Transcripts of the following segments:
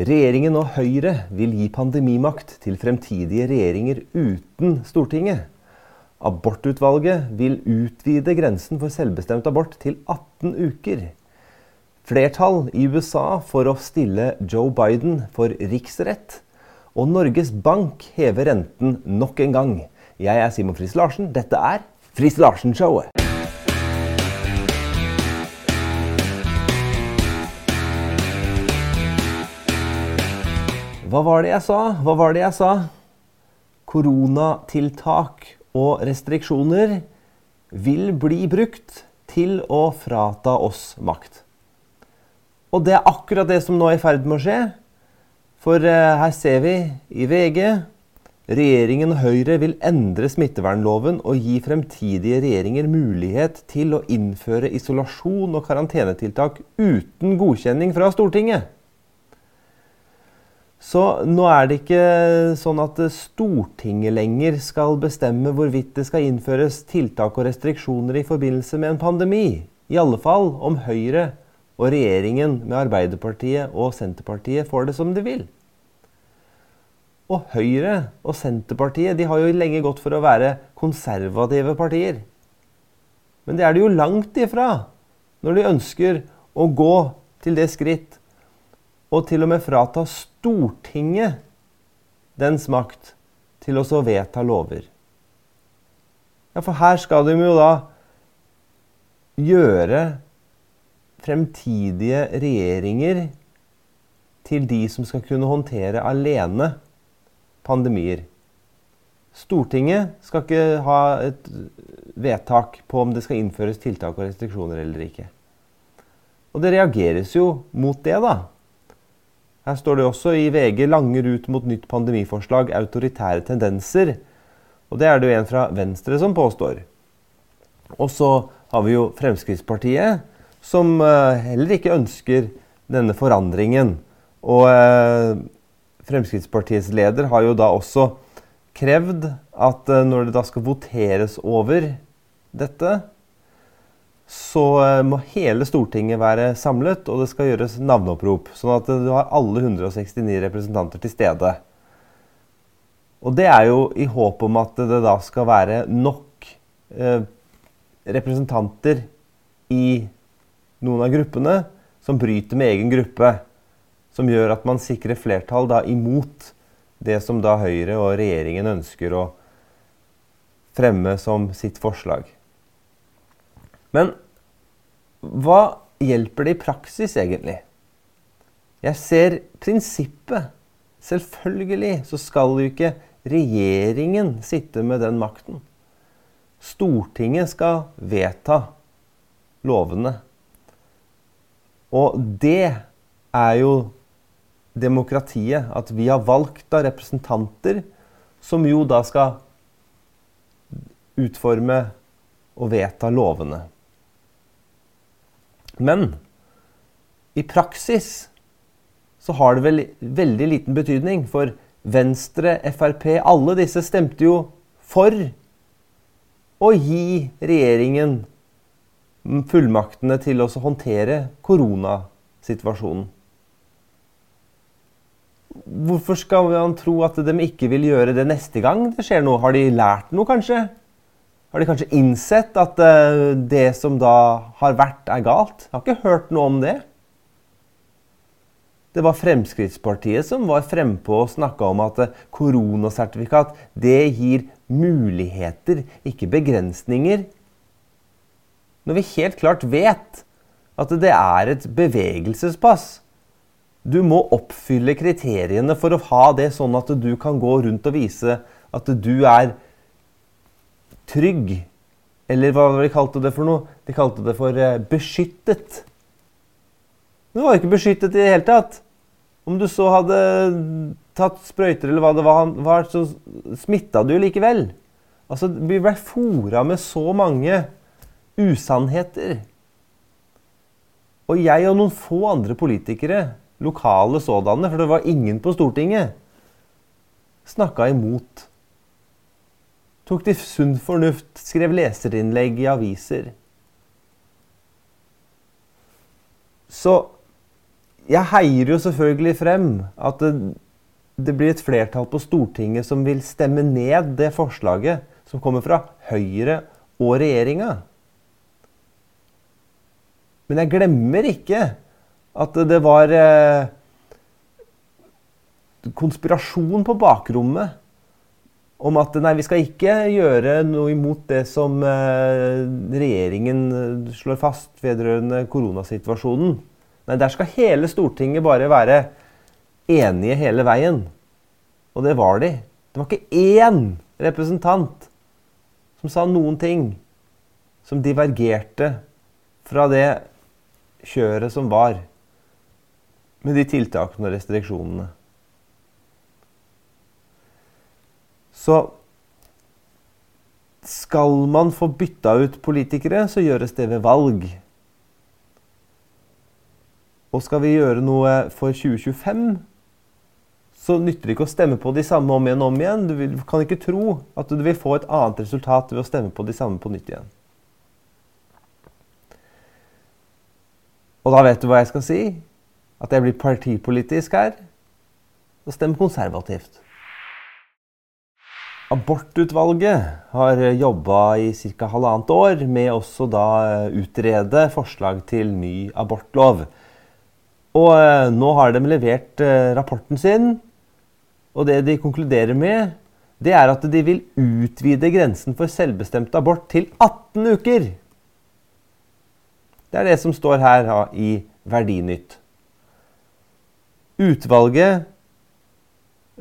Regjeringen og Høyre vil gi pandemimakt til fremtidige regjeringer uten Stortinget. Abortutvalget vil utvide grensen for selvbestemt abort til 18 uker. Flertall i USA for å stille Joe Biden for riksrett. Og Norges Bank hever renten nok en gang. Jeg er Simon Friis Larsen. Dette er Friis Larsen-showet. Hva var det jeg sa? Hva var det jeg sa? Koronatiltak og restriksjoner vil bli brukt til å frata oss makt. Og det er akkurat det som nå er i ferd med å skje. For eh, her ser vi i VG regjeringen Høyre vil endre smittevernloven og gi fremtidige regjeringer mulighet til å innføre isolasjon og karantenetiltak uten godkjenning fra Stortinget. Så nå er det ikke sånn at Stortinget lenger skal bestemme hvorvidt det skal innføres tiltak og restriksjoner i forbindelse med en pandemi. I alle fall om Høyre og regjeringen med Arbeiderpartiet og Senterpartiet får det som de vil. Og Høyre og Senterpartiet de har jo lenge gått for å være konservative partier. Men det er det jo langt ifra når de ønsker å gå til det skritt og til og med frata Stortinget dens makt til å så vedta lover. Ja, for her skal de jo da gjøre fremtidige regjeringer til de som skal kunne håndtere alene pandemier. Stortinget skal ikke ha et vedtak på om det skal innføres tiltak og restriksjoner eller ikke. Og det reageres jo mot det, da. Her står det også i VG 'Langer ut mot nytt pandemiforslag autoritære tendenser'. Og det er det jo en fra Venstre som påstår. Og så har vi jo Fremskrittspartiet, som eh, heller ikke ønsker denne forandringen. Og eh, Fremskrittspartiets leder har jo da også krevd at eh, når det da skal voteres over dette, så eh, må hele Stortinget være samlet, og det skal gjøres navneopprop. Sånn at du har alle 169 representanter til stede. Og det er jo i håp om at det da skal være nok eh, representanter i noen av gruppene som bryter med egen gruppe. Som gjør at man sikrer flertall da imot det som da Høyre og regjeringen ønsker å fremme som sitt forslag. Men hva hjelper det i praksis, egentlig? Jeg ser prinsippet. Selvfølgelig så skal jo ikke regjeringen sitte med den makten. Stortinget skal vedta lovene. Og det er jo demokratiet. At vi har valgt da representanter som jo da skal utforme og vedta lovene. Men i praksis så har det vel veldig liten betydning. For Venstre, Frp, alle disse stemte jo for å gi regjeringen fullmaktene til å håndtere koronasituasjonen. Hvorfor skal man tro at de ikke vil gjøre det neste gang det skjer noe? Har de lært noe, kanskje? Har de kanskje innsett at uh, det som da har vært, er galt? Jeg har ikke hørt noe om det. Det var Fremskrittspartiet som var frempå og snakka om at uh, koronasertifikat det gir muligheter, ikke begrensninger. Når vi helt klart vet at det er et bevegelsespass. Du må oppfylle kriteriene for å ha det sånn at du kan gå rundt og vise at du er trygg. Eller hva de kalte det for noe? De kalte det for eh, beskyttet. Men du var ikke beskyttet i det hele tatt. Om du så hadde tatt sprøyter eller hva det var, så smitta du likevel. Altså, Vi ble fora med så mange usannheter. Og jeg og noen få andre politikere, lokale sådanne, for det var ingen på Stortinget, snakka imot tok de sunn fornuft, skrev leserinnlegg i aviser. Så jeg heier jo selvfølgelig frem at det, det blir et flertall på Stortinget som vil stemme ned det forslaget som kommer fra Høyre og regjeringa. Men jeg glemmer ikke at det var eh, konspirasjon på bakrommet om at nei, vi skal ikke gjøre noe imot det som eh, regjeringen eh, slår fast vedrørende koronasituasjonen. Nei, der skal hele Stortinget bare være enige hele veien. Og det var de. Det var ikke én representant som sa noen ting som divergerte fra det kjøret som var, med de tiltakene og restriksjonene. Så skal man få bytta ut politikere, så gjøres det ved valg. Og skal vi gjøre noe for 2025, så nytter det ikke å stemme på de samme om igjen og om igjen. Du kan ikke tro at du vil få et annet resultat ved å stemme på de samme på nytt igjen. Og da vet du hva jeg skal si? At jeg blir partipolitisk her. Og stem konservativt. Abortutvalget har jobba i ca. halvannet år med også da utrede forslag til ny abortlov. Og eh, nå har de levert eh, rapporten sin, og det de konkluderer med, det er at de vil utvide grensen for selvbestemt abort til 18 uker. Det er det som står her i Verdinytt. Utvalget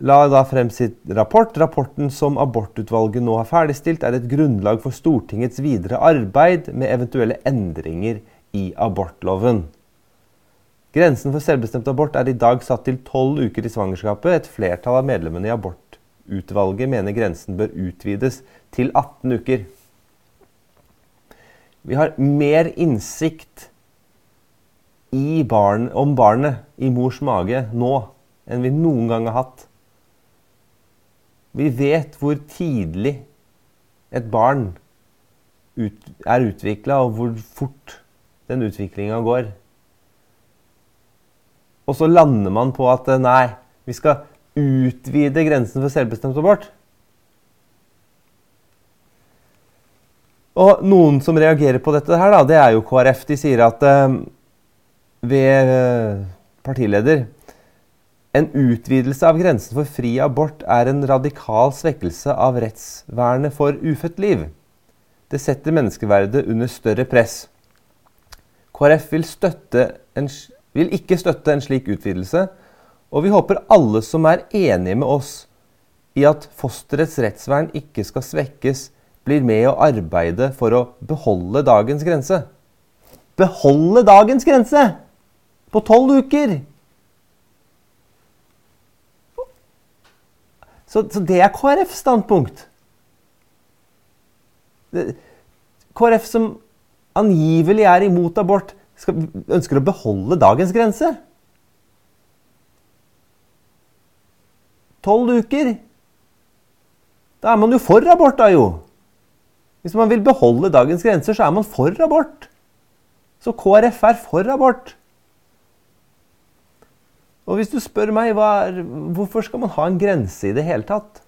la da frem sitt rapport. Rapporten som abortutvalget nå har ferdigstilt, er et grunnlag for Stortingets videre arbeid med eventuelle endringer i abortloven. Grensen for selvbestemt abort er i dag satt til tolv uker i svangerskapet. Et flertall av medlemmene i abortutvalget mener grensen bør utvides til 18 uker. Vi har mer innsikt barn, om barnet i mors mage nå enn vi noen gang har hatt. Vi vet hvor tidlig et barn ut, er utvikla, og hvor fort den utviklinga går. Og så lander man på at nei, vi skal utvide grensen for selvbestemt abort. Og noen som reagerer på dette her, da, det er jo KrF. De sier at uh, ved uh, partileder en utvidelse av grensen for fri abort er en radikal svekkelse av rettsvernet for ufødt liv. Det setter menneskeverdet under større press. KrF vil, en, vil, ikke støtte en slik utvidelse, og vi håper alle som er enige med oss i at fosterets rettsvern ikke skal svekkes, blir med å arbeide for å beholde dagens grense. Beholde dagens grense! På tolv uker! Så, så det er KrFs standpunkt. KrF som angivelig er imot abort, skal, ønsker å beholde dagens grense. Tolv uker. Da er man jo for abort, da jo. Hvis man vil beholde dagens grenser, så er man for abort. Så KrF er for abort. Og hvis du spør meg er, hvorfor skal man ha en grense i det hele tatt?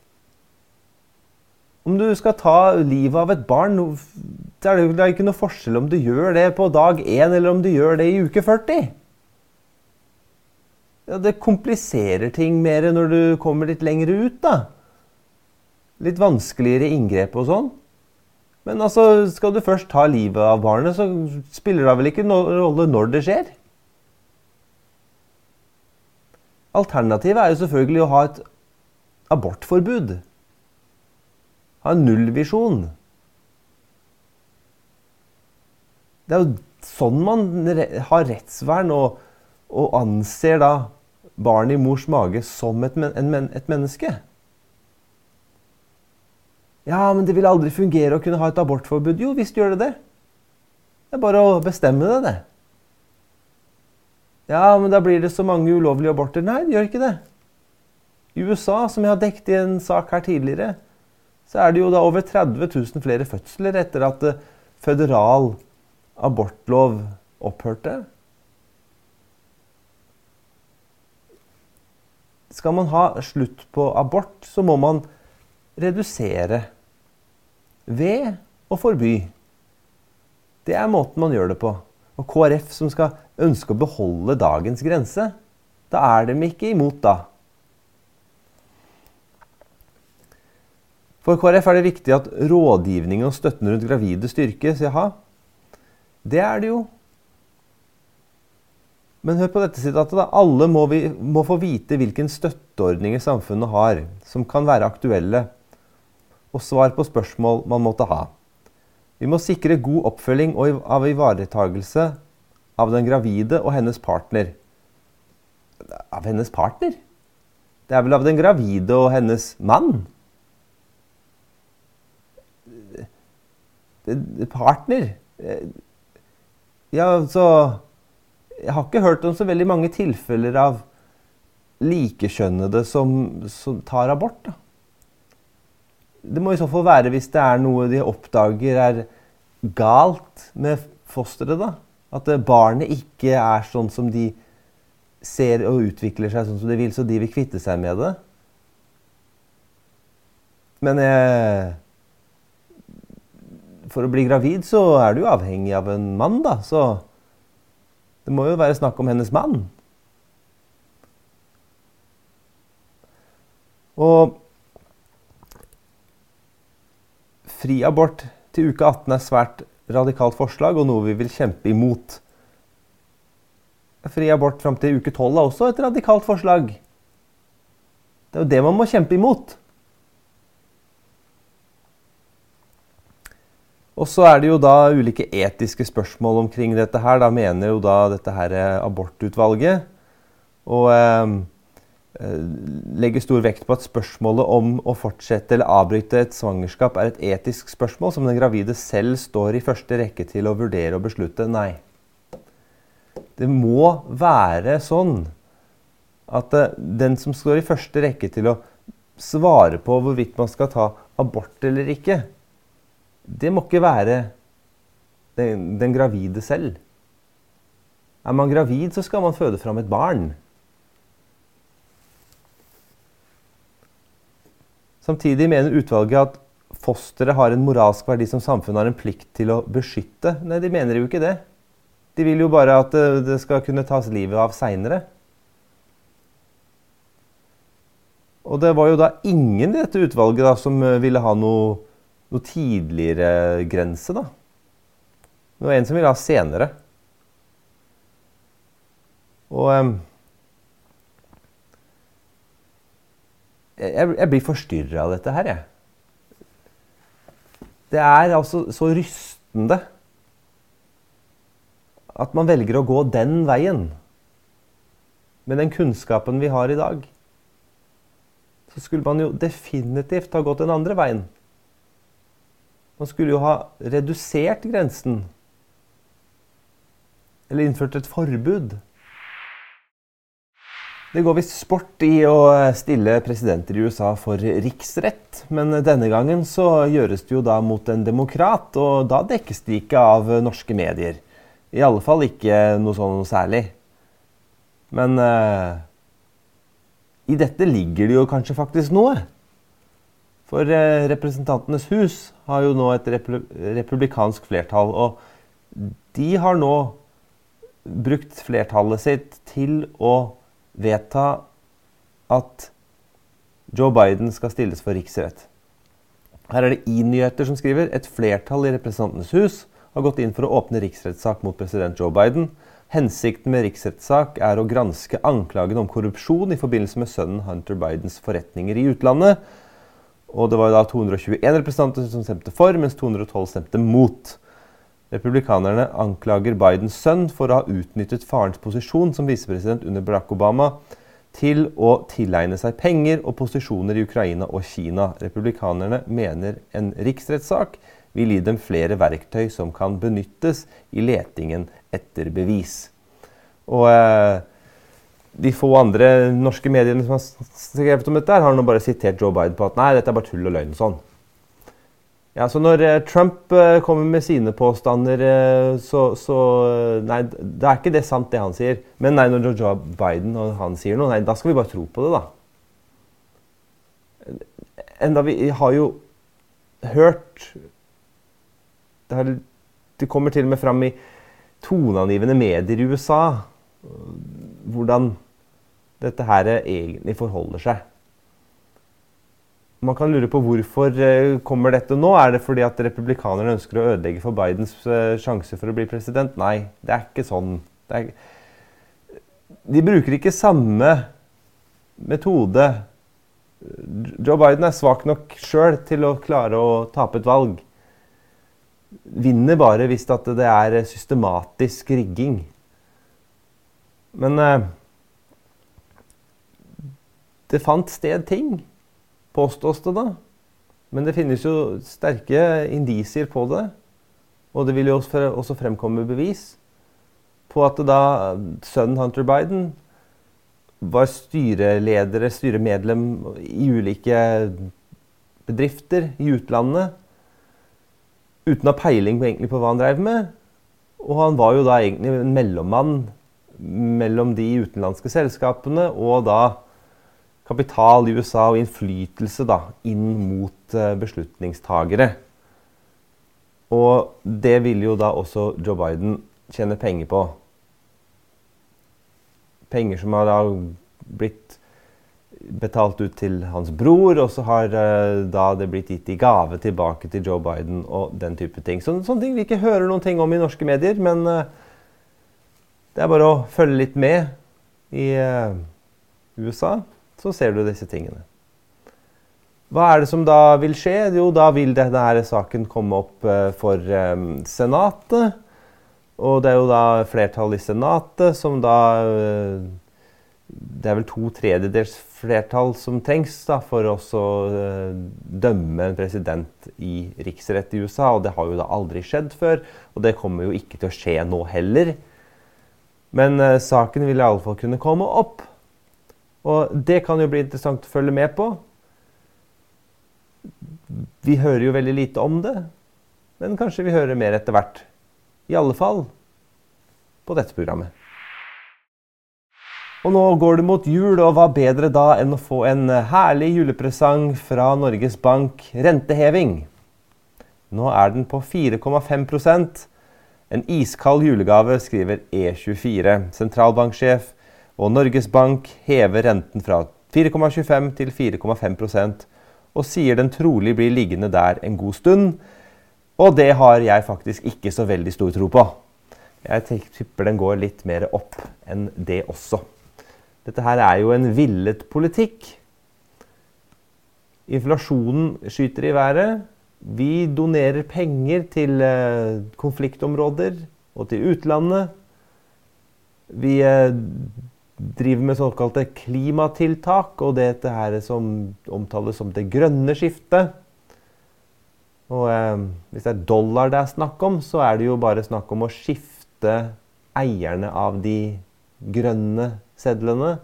Om du skal ta livet av et barn, så er det ikke noe forskjell om du gjør det på dag 1 eller om du gjør det i uke 40. Ja, det kompliserer ting mer når du kommer litt lenger ut, da. Litt vanskeligere inngrep og sånn. Men altså, skal du først ta livet av barnet, så spiller det vel ikke noen rolle når det skjer. Alternativet er jo selvfølgelig å ha et abortforbud. Ha en nullvisjon. Det er jo sånn man har rettsvern og, og anser da barnet i mors mage som et, en, et, menneske. Ja, men det vil aldri fungere å kunne ha et abortforbud. Jo, visst gjør det det. Det er bare å bestemme det, det. Ja, men da blir det så mange ulovlige aborter. Nei, det gjør ikke det. I USA, som jeg har dekket i en sak her tidligere, så er det jo da over 30 000 flere fødsler etter at eh, føderal abortlov opphørte. skal man ha slutt på abort, så må man redusere ved å forby. Det er måten man gjør det på. Og KrF som skal ønske å beholde dagens grense, da er de ikke imot, da. For KrF er det viktig at rådgivningen og støtten rundt gravide styrkes. Jaha, det er det jo. Men hør på dette sitatet. da. Alle må, vi, må få vite hvilken støtteordninger samfunnet har som kan være aktuelle, og svar på spørsmål man måtte ha. Vi må sikre god oppfølging av ivaretagelse av den gravide og hennes partner. Av hennes partner? Det er vel av den gravide og hennes mann? Partner? Ja, så Jeg har ikke hørt om så veldig mange tilfeller av likekjønnede som, som tar abort. da. Det må i så fall være hvis det er noe de oppdager er galt med fosteret. da. At barnet ikke er sånn som de ser og utvikler seg sånn som de vil, så de vil kvitte seg med det. Men eh, for å bli gravid så er du jo avhengig av en mann, da. Så det må jo være snakk om hennes mann. Og Fri abort til uke 18 er svært radikalt forslag og noe vi vil kjempe imot. Fri abort fram til uke 12 er også et radikalt forslag. Det er jo det man må kjempe imot. Og så er det jo da ulike etiske spørsmål omkring dette her. Da mener jo da dette her abortutvalget. Og eh, Eh, legger stor vekt på at spørsmålet om å fortsette eller avbryte et svangerskap er et etisk spørsmål som den gravide selv står i første rekke til å vurdere og beslutte. Nei. Det må være sånn at eh, den som står i første rekke til å svare på hvorvidt man skal ta abort eller ikke, det må ikke være den, den gravide selv. Er man gravid, så skal man føde fram et barn. Samtidig mener utvalget at fosteret har en moralsk verdi som samfunnet har en plikt til å beskytte. Nei, de mener jo ikke det. De vil jo bare at det skal kunne tas livet av seinere. Og det var jo da ingen i dette utvalget da, som ville ha noe, noe tidligere grense, da. Det var en som ville ha senere. Og um, jeg, jeg blir forstyrra av dette her, jeg. Det er altså så rystende at man velger å gå den veien. Med den kunnskapen vi har i dag, så skulle man jo definitivt ha gått den andre veien. Man skulle jo ha redusert grensen. Eller innført et forbud. Det går visst sport i å stille presidenter i USA for riksrett, men denne gangen så gjøres det jo da mot en demokrat, og da dekkes det ikke av norske medier. I alle fall ikke noe sånn særlig. Men uh, i dette ligger det jo kanskje faktisk noe. For uh, Representantenes hus har jo nå et republikansk flertall, og de har nå brukt flertallet sitt til å vedta at Joe Biden skal stilles for riksrett. Her er det i-nyheter som skriver et flertall i Representantenes hus har gått inn for å åpne riksrettssak mot president Joe Biden. Hensikten med riksrettssak er å granske anklagene om korrupsjon i forbindelse med sønnen Hunter Bidens forretninger i utlandet. Og det var da 221 representanter som stemte for, mens 212 stemte mot. Republikanerne anklager Bidens sønn for å ha utnyttet farens posisjon som visepresident under Barack Obama til å tilegne seg penger og posisjoner i Ukraina og Kina. Republikanerne mener en riksrettssak vil gi dem flere verktøy som kan benyttes i letingen etter bevis. Og eh, de få andre norske mediene som har skrevet om dette, har nå bare sitert Joe Biden på at nei, dette er bare tull og løgn. og sånn. Ja, så Når eh, Trump eh, kommer med sine påstander, eh, så, så Nei, det er ikke det sant, det han sier. Men nei, når Joe Biden og han sier noe, nei, da skal vi bare tro på det, da. enda vi har jo hørt det, har, det, kommer til og med fram i toneangivende medier i USA hvordan dette her egentlig forholder seg. Man kan lure på hvorfor eh, kommer dette nå. Er det fordi at republikanerne ønsker å ødelegge for Bidens eh, sjanse for å bli president? Nei, det er ikke sånn. Er... De bruker ikke samme metode. Joe Biden er svak nok sjøl til å klare å tape et valg. Vinner bare hvis det er systematisk rigging. Men eh, det fant sted ting påstås det da. Men det finnes jo sterke indisier på det. Og det vil jo også fremkomme bevis på at da sønnen Hunter Biden var styreledere, styremedlem i ulike bedrifter i utlandet uten å ha peiling på, egentlig på hva han drev med. Og han var jo da egentlig en mellommann mellom de utenlandske selskapene og da kapital i USA og innflytelse da, inn mot uh, beslutningstagere. Og det vil jo da også Joe Biden tjene penger på. Penger som har da blitt betalt ut til hans bror, og så har uh, da det blitt gitt i gave tilbake til Joe Biden og den type ting. Så, sånne ting vi ikke hører noen ting om i norske medier, men uh, det er bare å følge litt med i USA så ser du disse tingene. Hva er det som da vil skje? Jo, da vil denne saken komme opp eh, for um, Senatet. Og det er jo da flertall i Senatet som da uh, Det er vel to tredjedels flertall som trengs da, for å dømme en president i riksrett i USA. Og det har jo da aldri skjedd før, og det kommer jo ikke til å skje nå heller. Men saken vil iallfall kunne komme opp. Og det kan jo bli interessant å følge med på. Vi hører jo veldig lite om det, men kanskje vi hører mer etter hvert. I alle fall på dette programmet. Og nå går det mot jul, og hva bedre da enn å få en herlig julepresang fra Norges Bank renteheving? Nå er den på 4,5% En iskald julegave, skriver E24. Sentralbanksjef og Norges Bank hever renten fra 4,25 til 4,5% og sier den trolig blir liggende der en god stund. Og det har jeg faktisk ikke så veldig stor tro på. Jeg tipper den går litt mer opp enn det også. Dette her er jo en villet politikk. Inflasjonen skyter i været. Vi donerer penger til eh, konfliktområder og til utlandet. Vi eh, driver med såkalte klimatiltak, og dette her som omtales som det grønne skiftet. Og eh, Hvis det er dollar det er snakk om, så er det jo bare snakk om å skifte eierne av de grønne sedlene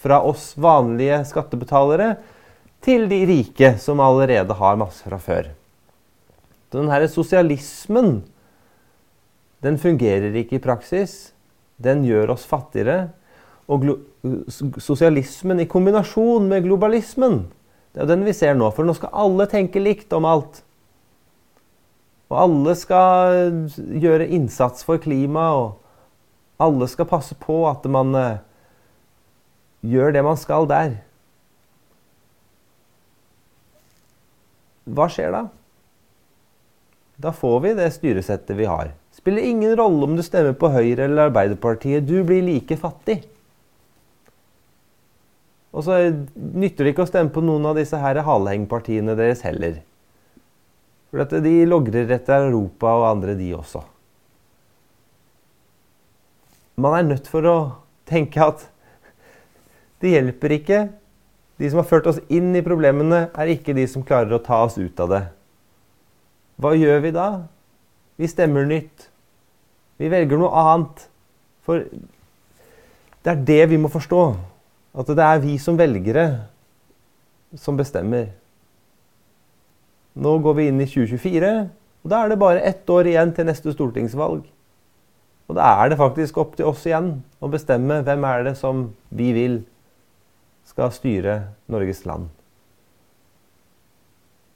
fra oss vanlige skattebetalere til de rike, som allerede har masse fra før. Så denne sosialismen den fungerer ikke i praksis. Den gjør oss fattigere og sosialismen i kombinasjon med globalismen. Det er den vi ser nå. For nå skal alle tenke likt om alt. Og alle skal gjøre innsats for klimaet, og alle skal passe på at man uh, gjør det man skal der. Hva skjer da? Da får vi det styresettet vi har. Spiller ingen rolle om du stemmer på Høyre eller Arbeiderpartiet. Du blir like fattig. Og så nytter det ikke å stemme på noen av disse her halehengpartiene deres heller. For de logrer etter Europa og andre, de også. Man er nødt for å tenke at det hjelper ikke. De som har ført oss inn i problemene, er ikke de som klarer å ta oss ut av det. Hva gjør vi da? Vi stemmer nytt. Vi velger noe annet. For det er det vi må forstå. At det er vi som velgere som bestemmer. Nå går vi inn i 2024, og da er det bare ett år igjen til neste stortingsvalg. Og da er det faktisk opp til oss igjen å bestemme hvem er det som vi vil skal styre Norges land.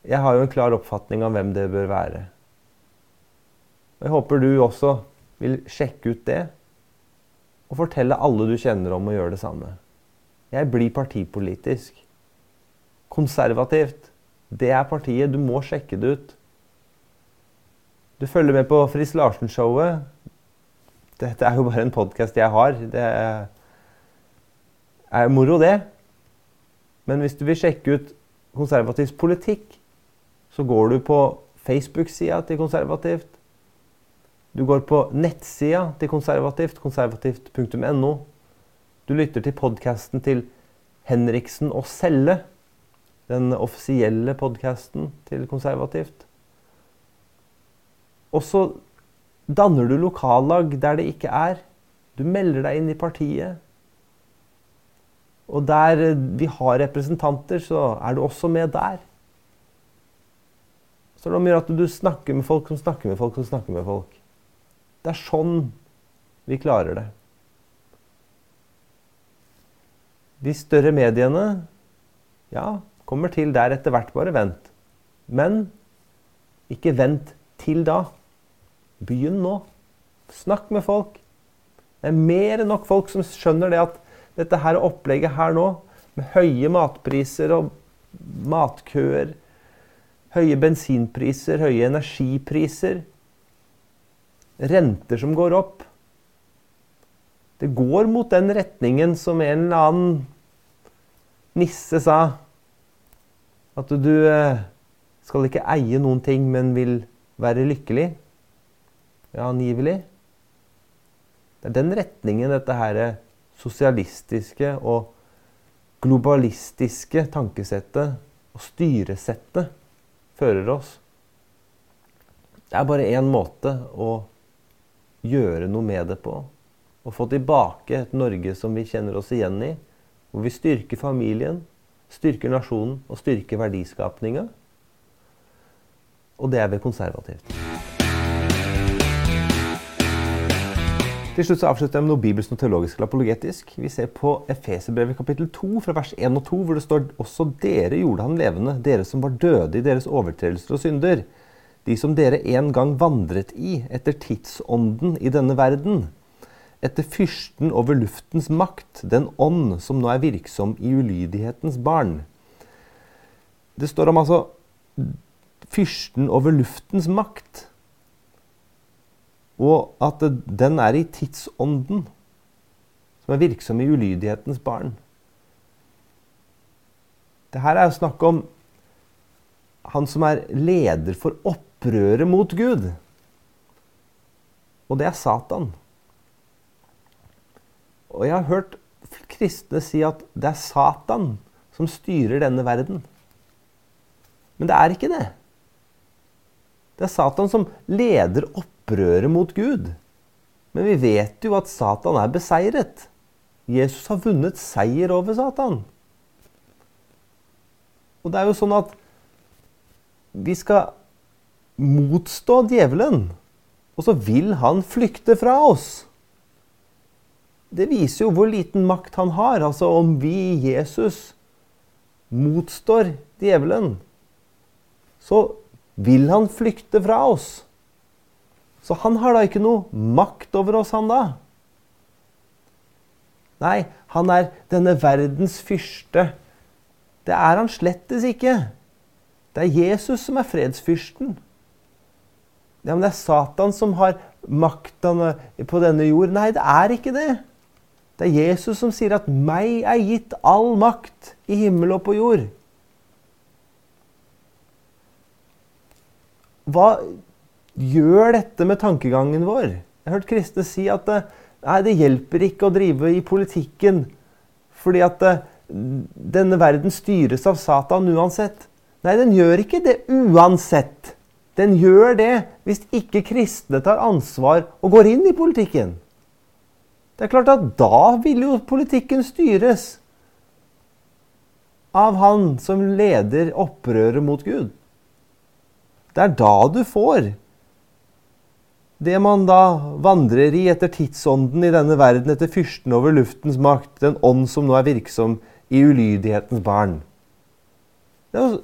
jeg har jo en klar oppfatning av hvem det bør være. Og Jeg håper du også vil sjekke ut det, og fortelle alle du kjenner om å gjøre det samme. Jeg blir partipolitisk. Konservativt. Det er partiet. Du må sjekke det ut. Du følger med på Friis Larsen-showet. Dette er jo bare en podkast jeg har. Det er moro, det. Men hvis du vil sjekke ut konservativs politikk, så går du på Facebook-sida til Konservativt. Du går på nettsida til Konservativt, konservativt.no. Du lytter til podkasten til Henriksen og Selle. Den offisielle podkasten til Konservativt. Og så danner du lokallag der det ikke er. Du melder deg inn i partiet. Og der vi har representanter, så er du også med der. Så det gjør at du snakker med folk som snakker med folk som snakker med folk. Det er sånn vi klarer det. De større mediene ja, kommer til der etter hvert, bare vent. Men ikke vent til da. Begynn nå. Snakk med folk. Det er mer enn nok folk som skjønner det at dette her opplegget her nå, med høye matpriser og matkøer Høye bensinpriser, høye energipriser. Renter som går opp. Det går mot den retningen som en eller annen nisse sa. At du eh, skal ikke eie noen ting, men vil være lykkelig. Ja, angivelig. Det er den retningen dette her sosialistiske og globalistiske tankesettet og styresettet fører oss. Det er bare én måte å gjøre noe med det på. Å få tilbake et Norge som vi kjenner oss igjen i. Hvor vi styrker familien, styrker nasjonen og styrker verdiskapninga. Og det er ved konservativt. Til slutt så avslutter jeg med noe bibelsk og teologisk eller apologetisk. Vi ser på Efeserbrevet kapittel 2 fra vers 1 og 2, hvor det står også dere gjorde han levende, dere som var døde i deres overtredelser og synder. De som dere en gang vandret i etter tidsånden i denne verden. Etter fyrsten over luftens makt, den ånd som nå er virksom i ulydighetens barn. Det står om altså fyrsten over luftens makt og at den er i tidsånden, som er virksom i ulydighetens barn. Det her er jo snakk om han som er leder for opprøret mot Gud. Og det er Satan. Og jeg har hørt kristne si at det er Satan som styrer denne verden. Men det er ikke det. Det er Satan som leder opprøret mot Gud. Men vi vet jo at Satan er beseiret. Jesus har vunnet seier over Satan. Og det er jo sånn at vi skal motstå djevelen, og så vil han flykte fra oss. Det viser jo hvor liten makt han har. Altså om vi, Jesus, motstår djevelen, så vil han flykte fra oss. Så han har da ikke noe makt over oss, han da. Nei, han er denne verdens fyrste. Det er han slettes ikke. Det er Jesus som er fredsfyrsten. Ja, men det er Satan som har makta på denne jord. Nei, det er ikke det. Det er Jesus som sier at 'meg er gitt all makt i himmel og på jord'. Hva gjør dette med tankegangen vår. Jeg har hørt kristne si at det, nei, det hjelper ikke å drive i politikken fordi at det, denne verden styres av Satan uansett. Nei, den gjør ikke det uansett. Den gjør det hvis ikke kristne tar ansvar og går inn i politikken. Det er klart at da vil jo politikken styres av han som leder opprøret mot Gud. Det er da du får det man da vandrer i etter tidsånden i denne verden, etter fyrsten over luftens makt, den ånd som nå er virksom i ulydighetens barn. Det er,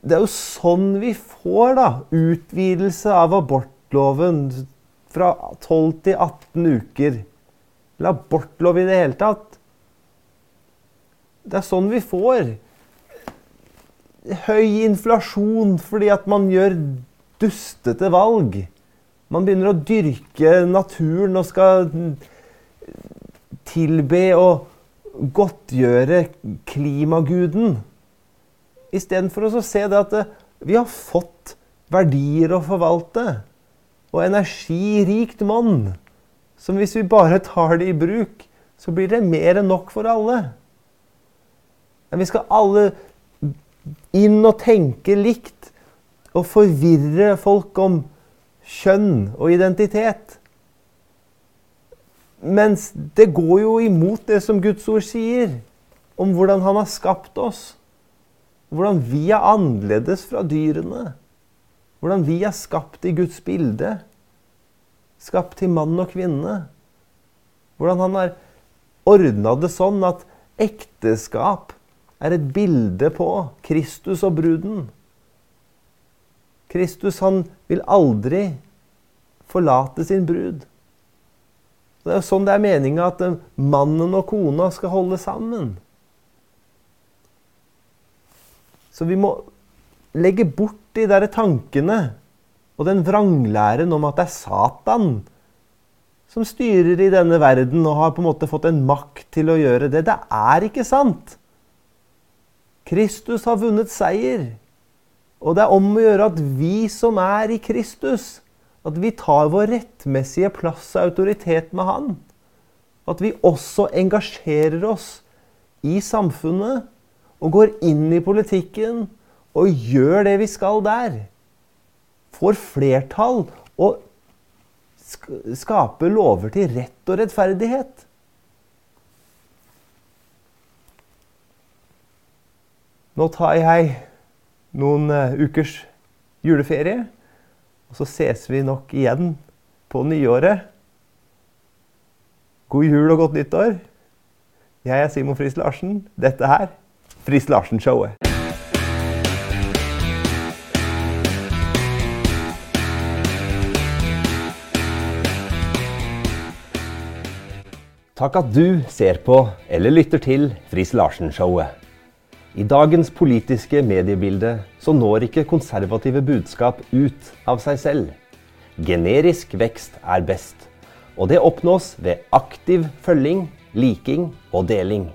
det er jo sånn vi får da, utvidelse av abortloven fra 12 til 18 uker. Eller abortlov i det hele tatt. Det er sånn vi får. Høy inflasjon fordi at man gjør dustete valg. Man begynner å dyrke naturen og skal tilbe og godtgjøre klimaguden. Istedenfor å se det at eh, vi har fått verdier å forvalte. Og energirikt monn. Som hvis vi bare tar det i bruk, så blir det mer enn nok for alle. Men vi skal alle inn og tenke likt. Og forvirre folk om kjønn og identitet. Mens det går jo imot det som Guds ord sier om hvordan han har skapt oss. Hvordan vi er annerledes fra dyrene. Hvordan vi er skapt i Guds bilde. Skapt til mann og kvinne. Hvordan han har ordna det sånn at ekteskap er et bilde på Kristus og bruden. Kristus han vil aldri forlate sin brud. Det er sånn det er meninga at mannen og kona skal holde sammen. Så vi må legge bort de der tankene og den vranglæren om at det er Satan som styrer i denne verden og har på en måte fått en makt til å gjøre det. Det er ikke sant. Kristus har vunnet seier. Og det er om å gjøre at vi som er i Kristus, at vi tar vår rettmessige plass og autoritet med Han. At vi også engasjerer oss i samfunnet og går inn i politikken og gjør det vi skal der. Får flertall og skaper lover til rett og rettferdighet. Nå tar jeg noen eh, ukers juleferie, og så ses vi nok igjen på nyåret. God jul og godt nyttår. Jeg er Simon Friis Larsen. Dette her Friis Larsen-showet. Takk at du ser på eller lytter til Friis Larsen-showet. I dagens politiske mediebilde så når ikke konservative budskap ut av seg selv. Generisk vekst er best, og det oppnås ved aktiv følging, liking og deling.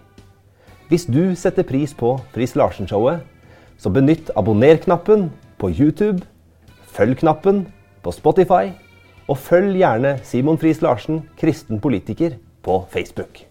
Hvis du setter pris på Friis Larsen-showet, så benytt abonner-knappen på YouTube, følg-knappen på Spotify, og følg gjerne Simon Friis Larsen, kristen politiker, på Facebook.